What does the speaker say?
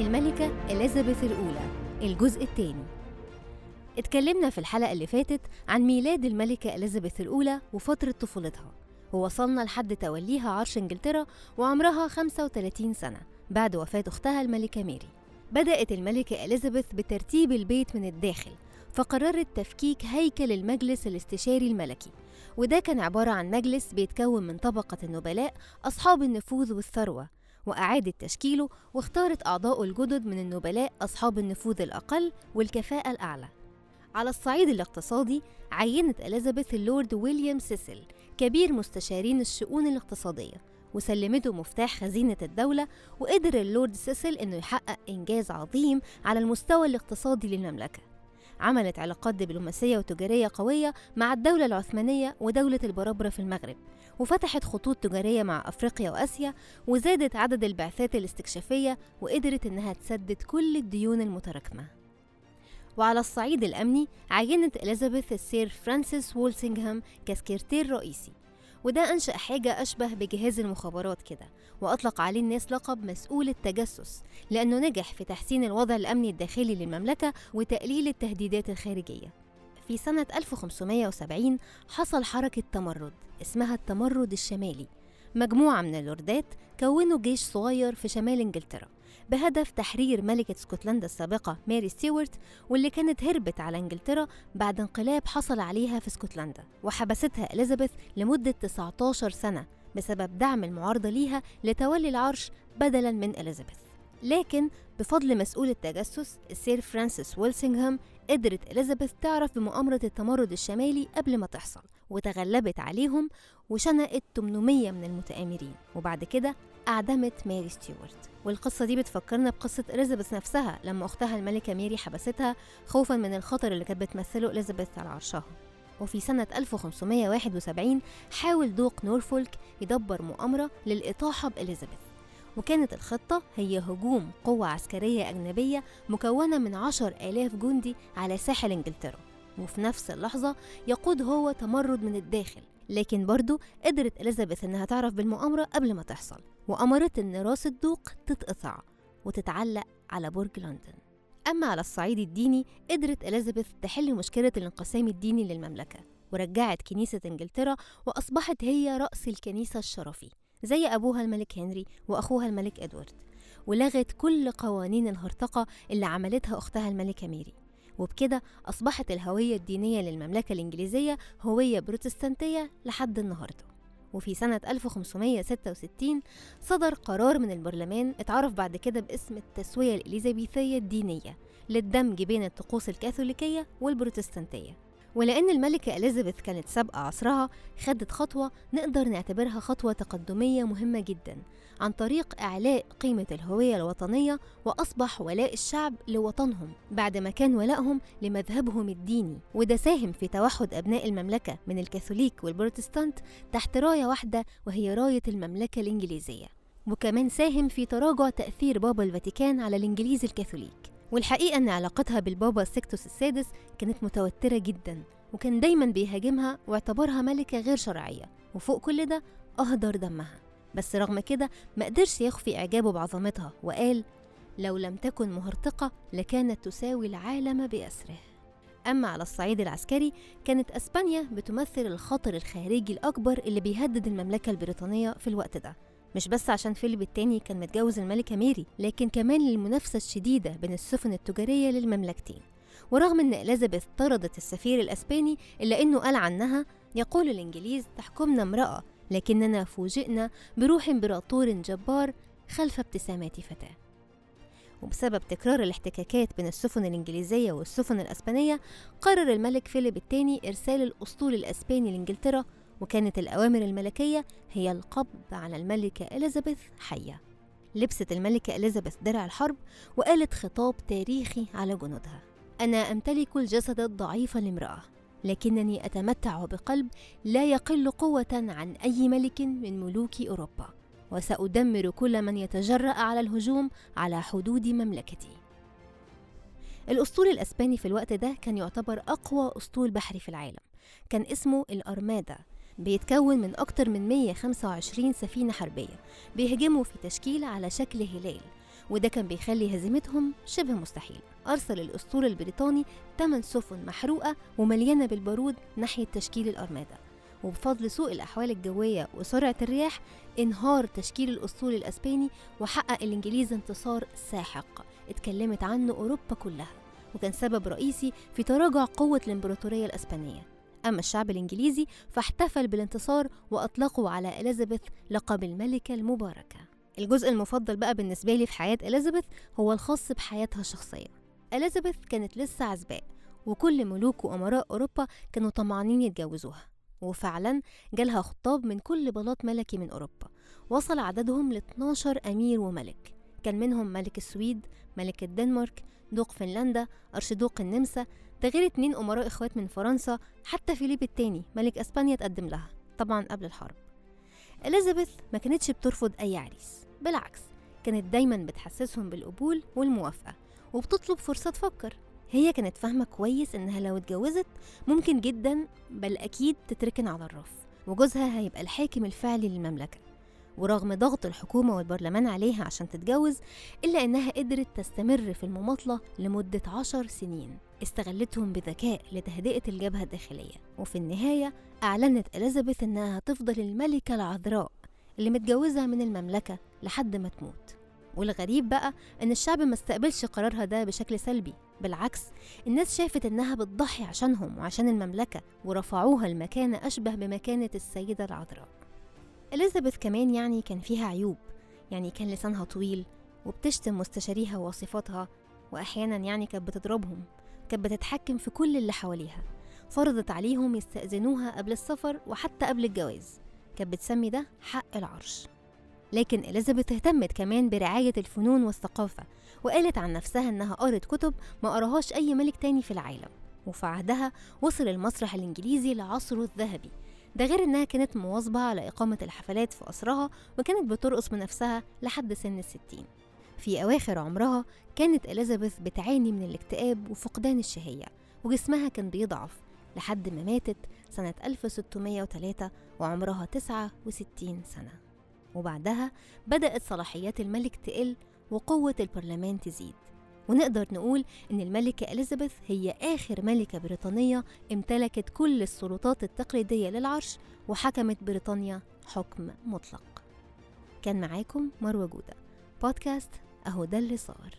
الملكة إليزابيث الأولى الجزء الثاني. اتكلمنا في الحلقة اللي فاتت عن ميلاد الملكة إليزابيث الأولى وفترة طفولتها. ووصلنا لحد توليها عرش إنجلترا وعمرها 35 سنة بعد وفاة أختها الملكة ميري. بدأت الملكة إليزابيث بترتيب البيت من الداخل فقررت تفكيك هيكل المجلس الاستشاري الملكي. وده كان عبارة عن مجلس بيتكون من طبقة النبلاء أصحاب النفوذ والثروة. وأعادت تشكيله واختارت أعضاء الجدد من النبلاء أصحاب النفوذ الأقل والكفاءة الأعلى. على الصعيد الاقتصادي عينت إليزابيث اللورد ويليام سيسل كبير مستشارين الشؤون الاقتصادية وسلمته مفتاح خزينة الدولة وقدر اللورد سيسل إنه يحقق إنجاز عظيم على المستوى الاقتصادي للمملكة. عملت علاقات دبلوماسية وتجارية قوية مع الدولة العثمانية ودولة البرابرة في المغرب وفتحت خطوط تجارية مع أفريقيا وآسيا وزادت عدد البعثات الاستكشافية وقدرت إنها تسدد كل الديون المتراكمة. وعلى الصعيد الأمني عينت إليزابيث السير فرانسيس وولسنغهام كسكرتير رئيسي. وده أنشأ حاجة أشبه بجهاز المخابرات كده وأطلق عليه الناس لقب مسؤول التجسس لأنه نجح في تحسين الوضع الأمني الداخلي للمملكة وتقليل التهديدات الخارجية. في سنة 1570 حصل حركة تمرد اسمها التمرد الشمالي مجموعة من اللوردات كونوا جيش صغير في شمال إنجلترا. بهدف تحرير ملكة اسكتلندا السابقة ماري ستيوارت واللي كانت هربت على إنجلترا بعد انقلاب حصل عليها في اسكتلندا وحبستها إليزابيث لمدة 19 سنة بسبب دعم المعارضة ليها لتولي العرش بدلا من إليزابيث. لكن بفضل مسؤول التجسس السير فرانسيس والسينغهام قدرت إليزابيث تعرف بمؤامرة التمرد الشمالي قبل ما تحصل وتغلبت عليهم وشنقت 800 من المتآمرين. وبعد كده أعدمت ماري ستيوارت. والقصة دي بتفكرنا بقصة إليزابيث نفسها لما أختها الملكة ميري حبستها خوفا من الخطر اللي كانت بتمثله إليزابيث على عرشها. وفي سنة 1571 حاول دوق نورفولك يدبر مؤامرة للإطاحة بإليزابيث. وكانت الخطة هي هجوم قوة عسكرية أجنبية مكونة من عشر آلاف جندي على ساحل إنجلترا. وفي نفس اللحظة يقود هو تمرد من الداخل. لكن برضه قدرت إليزابيث إنها تعرف بالمؤامرة قبل ما تحصل وأمرت إن راس الدوق تتقطع وتتعلق على برج لندن. أما على الصعيد الديني قدرت إليزابيث تحل مشكلة الانقسام الديني للمملكة ورجعت كنيسة إنجلترا وأصبحت هي رأس الكنيسة الشرفي زي أبوها الملك هنري وأخوها الملك إدوارد ولغت كل قوانين الهرطقة اللي عملتها أختها الملكة ميري. وبكده أصبحت الهوية الدينية للمملكة الإنجليزية هوية بروتستانتية لحد النهاردة. وفي سنة 1566 صدر قرار من البرلمان اتعرف بعد كده باسم التسوية الإليزابيثية الدينية للدمج بين الطقوس الكاثوليكية والبروتستانتية. ولأن الملكة إليزابيث كانت سابقة عصرها خدت خطوة نقدر نعتبرها خطوة تقدمية مهمة جدا عن طريق إعلاء قيمة الهوية الوطنية وأصبح ولاء الشعب لوطنهم بعد ما كان ولائهم لمذهبهم الديني. وده ساهم في توحد أبناء المملكة من الكاثوليك والبروتستانت تحت راية واحدة وهي راية المملكة الإنجليزية. وكمان ساهم في تراجع تأثير بابا الفاتيكان على الإنجليز الكاثوليك. والحقيقة أن علاقتها بالبابا سيكتوس السادس كانت متوترة جدا وكان دايما بيهاجمها واعتبرها ملكة غير شرعية وفوق كل ده أهدر دمها. بس رغم كده ما قدرش يخفي إعجابه بعظمتها وقال لو لم تكن مهرطقة لكانت تساوي العالم بأسره. أما على الصعيد العسكري كانت أسبانيا بتمثل الخطر الخارجي الأكبر اللي بيهدد المملكة البريطانية في الوقت ده. مش بس عشان فيليب الثاني كان متجوز الملكة ميري لكن كمان للمنافسة الشديدة بين السفن التجارية للمملكتين. ورغم إن إليزابيث طردت السفير الأسباني إلا إنه قال عنها يقول الإنجليز تحكمنا امرأة لكننا فوجئنا بروح إمبراطور جبار خلف ابتسامات فتاة. وبسبب تكرار الاحتكاكات بين السفن الإنجليزية والسفن الأسبانية قرر الملك فيليب الثاني إرسال الأسطول الأسباني لإنجلترا وكانت الأوامر الملكية هي القبض على الملكة إليزابيث حية. لبست الملكة إليزابيث درع الحرب وقالت خطاب تاريخي على جنودها أنا أمتلك الجسد الضعيف لامرأة لكنني أتمتع بقلب لا يقل قوة عن أي ملك من ملوك أوروبا وسأدمر كل من يتجرأ على الهجوم على حدود مملكتي. الأسطول الأسباني في الوقت ده كان يعتبر أقوى أسطول بحري في العالم. كان اسمه الأرمادا بيتكون من أكتر من 125 سفينة حربية بيهجموا في تشكيل على شكل هلال وده كان بيخلي هزيمتهم شبه مستحيل أرسل الأسطول البريطاني 8 سفن محروقة ومليانة بالبارود ناحية تشكيل الأرمادة. وبفضل سوء الأحوال الجوية وسرعة الرياح انهار تشكيل الأسطول الأسباني وحقق الإنجليز انتصار ساحق. اتكلمت عنه أوروبا كلها وكان سبب رئيسي في تراجع قوة الإمبراطورية الأسبانية. أما الشعب الإنجليزي فاحتفل بالانتصار وأطلقوا على إليزابيث لقب الملكة المباركة. الجزء المفضل بقى بالنسبة لي في حياة إليزابيث هو الخاص بحياتها الشخصية. إليزابيث كانت لسه عزباء وكل ملوك وأمراء أوروبا كانوا طمعانين يتجوزوها. وفعلا جالها خطاب من كل بلاط ملكي من أوروبا. وصل عددهم ل 12 أمير وملك. كان منهم ملك السويد ملك الدنمارك دوق فنلندا أرشدوق النمسا ده غير اتنين أمراء إخوات من فرنسا حتى فيليب التاني ملك أسبانيا تقدم لها طبعا قبل الحرب. إليزابيث ما كانتش بترفض أي عريس بالعكس كانت دايما بتحسسهم بالقبول والموافقة وبتطلب فرصة تفكر. هي كانت فاهمة كويس إنها لو اتجوزت ممكن جدا بل أكيد تتركن على الرف وجوزها هيبقى الحاكم الفعلي للمملكة. ورغم ضغط الحكومة والبرلمان عليها عشان تتجوز إلا إنها قدرت تستمر في المماطلة لمدة عشر سنين. استغلتهم بذكاء لتهدئة الجبهة الداخلية. وفي النهاية أعلنت إليزابيث إنها هتفضل الملكة العذراء اللي متجوزة من المملكة لحد ما تموت. والغريب بقى إن الشعب ما استقبلش قرارها ده بشكل سلبي. بالعكس الناس شافت إنها بتضحي عشانهم وعشان المملكة ورفعوها لمكانة أشبه بمكانة السيدة العذراء. إليزابيث كمان يعني كان فيها عيوب. يعني كان لسانها طويل وبتشتم مستشاريها ووصفاتها وأحيانا يعني كانت بتضربهم. كانت بتتحكم في كل اللي حواليها. فرضت عليهم يستأذنوها قبل السفر وحتى قبل الجواز. كانت بتسمي ده حق العرش. لكن إليزابيث اهتمت كمان برعاية الفنون والثقافة وقالت عن نفسها إنها قرت كتب ما قراهاش أي ملك تاني في العالم. وفي عهدها وصل المسرح الإنجليزي لعصره الذهبي. ده غير إنها كانت مواظبة على إقامة الحفلات في قصرها وكانت بترقص بنفسها لحد سن الستين. في أواخر عمرها كانت إليزابيث بتعاني من الاكتئاب وفقدان الشهية وجسمها كان بيضعف لحد ما ماتت سنة 1603 وعمرها 69 سنة. وبعدها بدأت صلاحيات الملك تقل وقوة البرلمان تزيد. ونقدر نقول إن الملكة إليزابيث هي آخر ملكة بريطانية امتلكت كل السلطات التقليدية للعرش وحكمت بريطانيا حكم مطلق. كان معاكم مروة جودة بودكاست أهو ده اللي صار.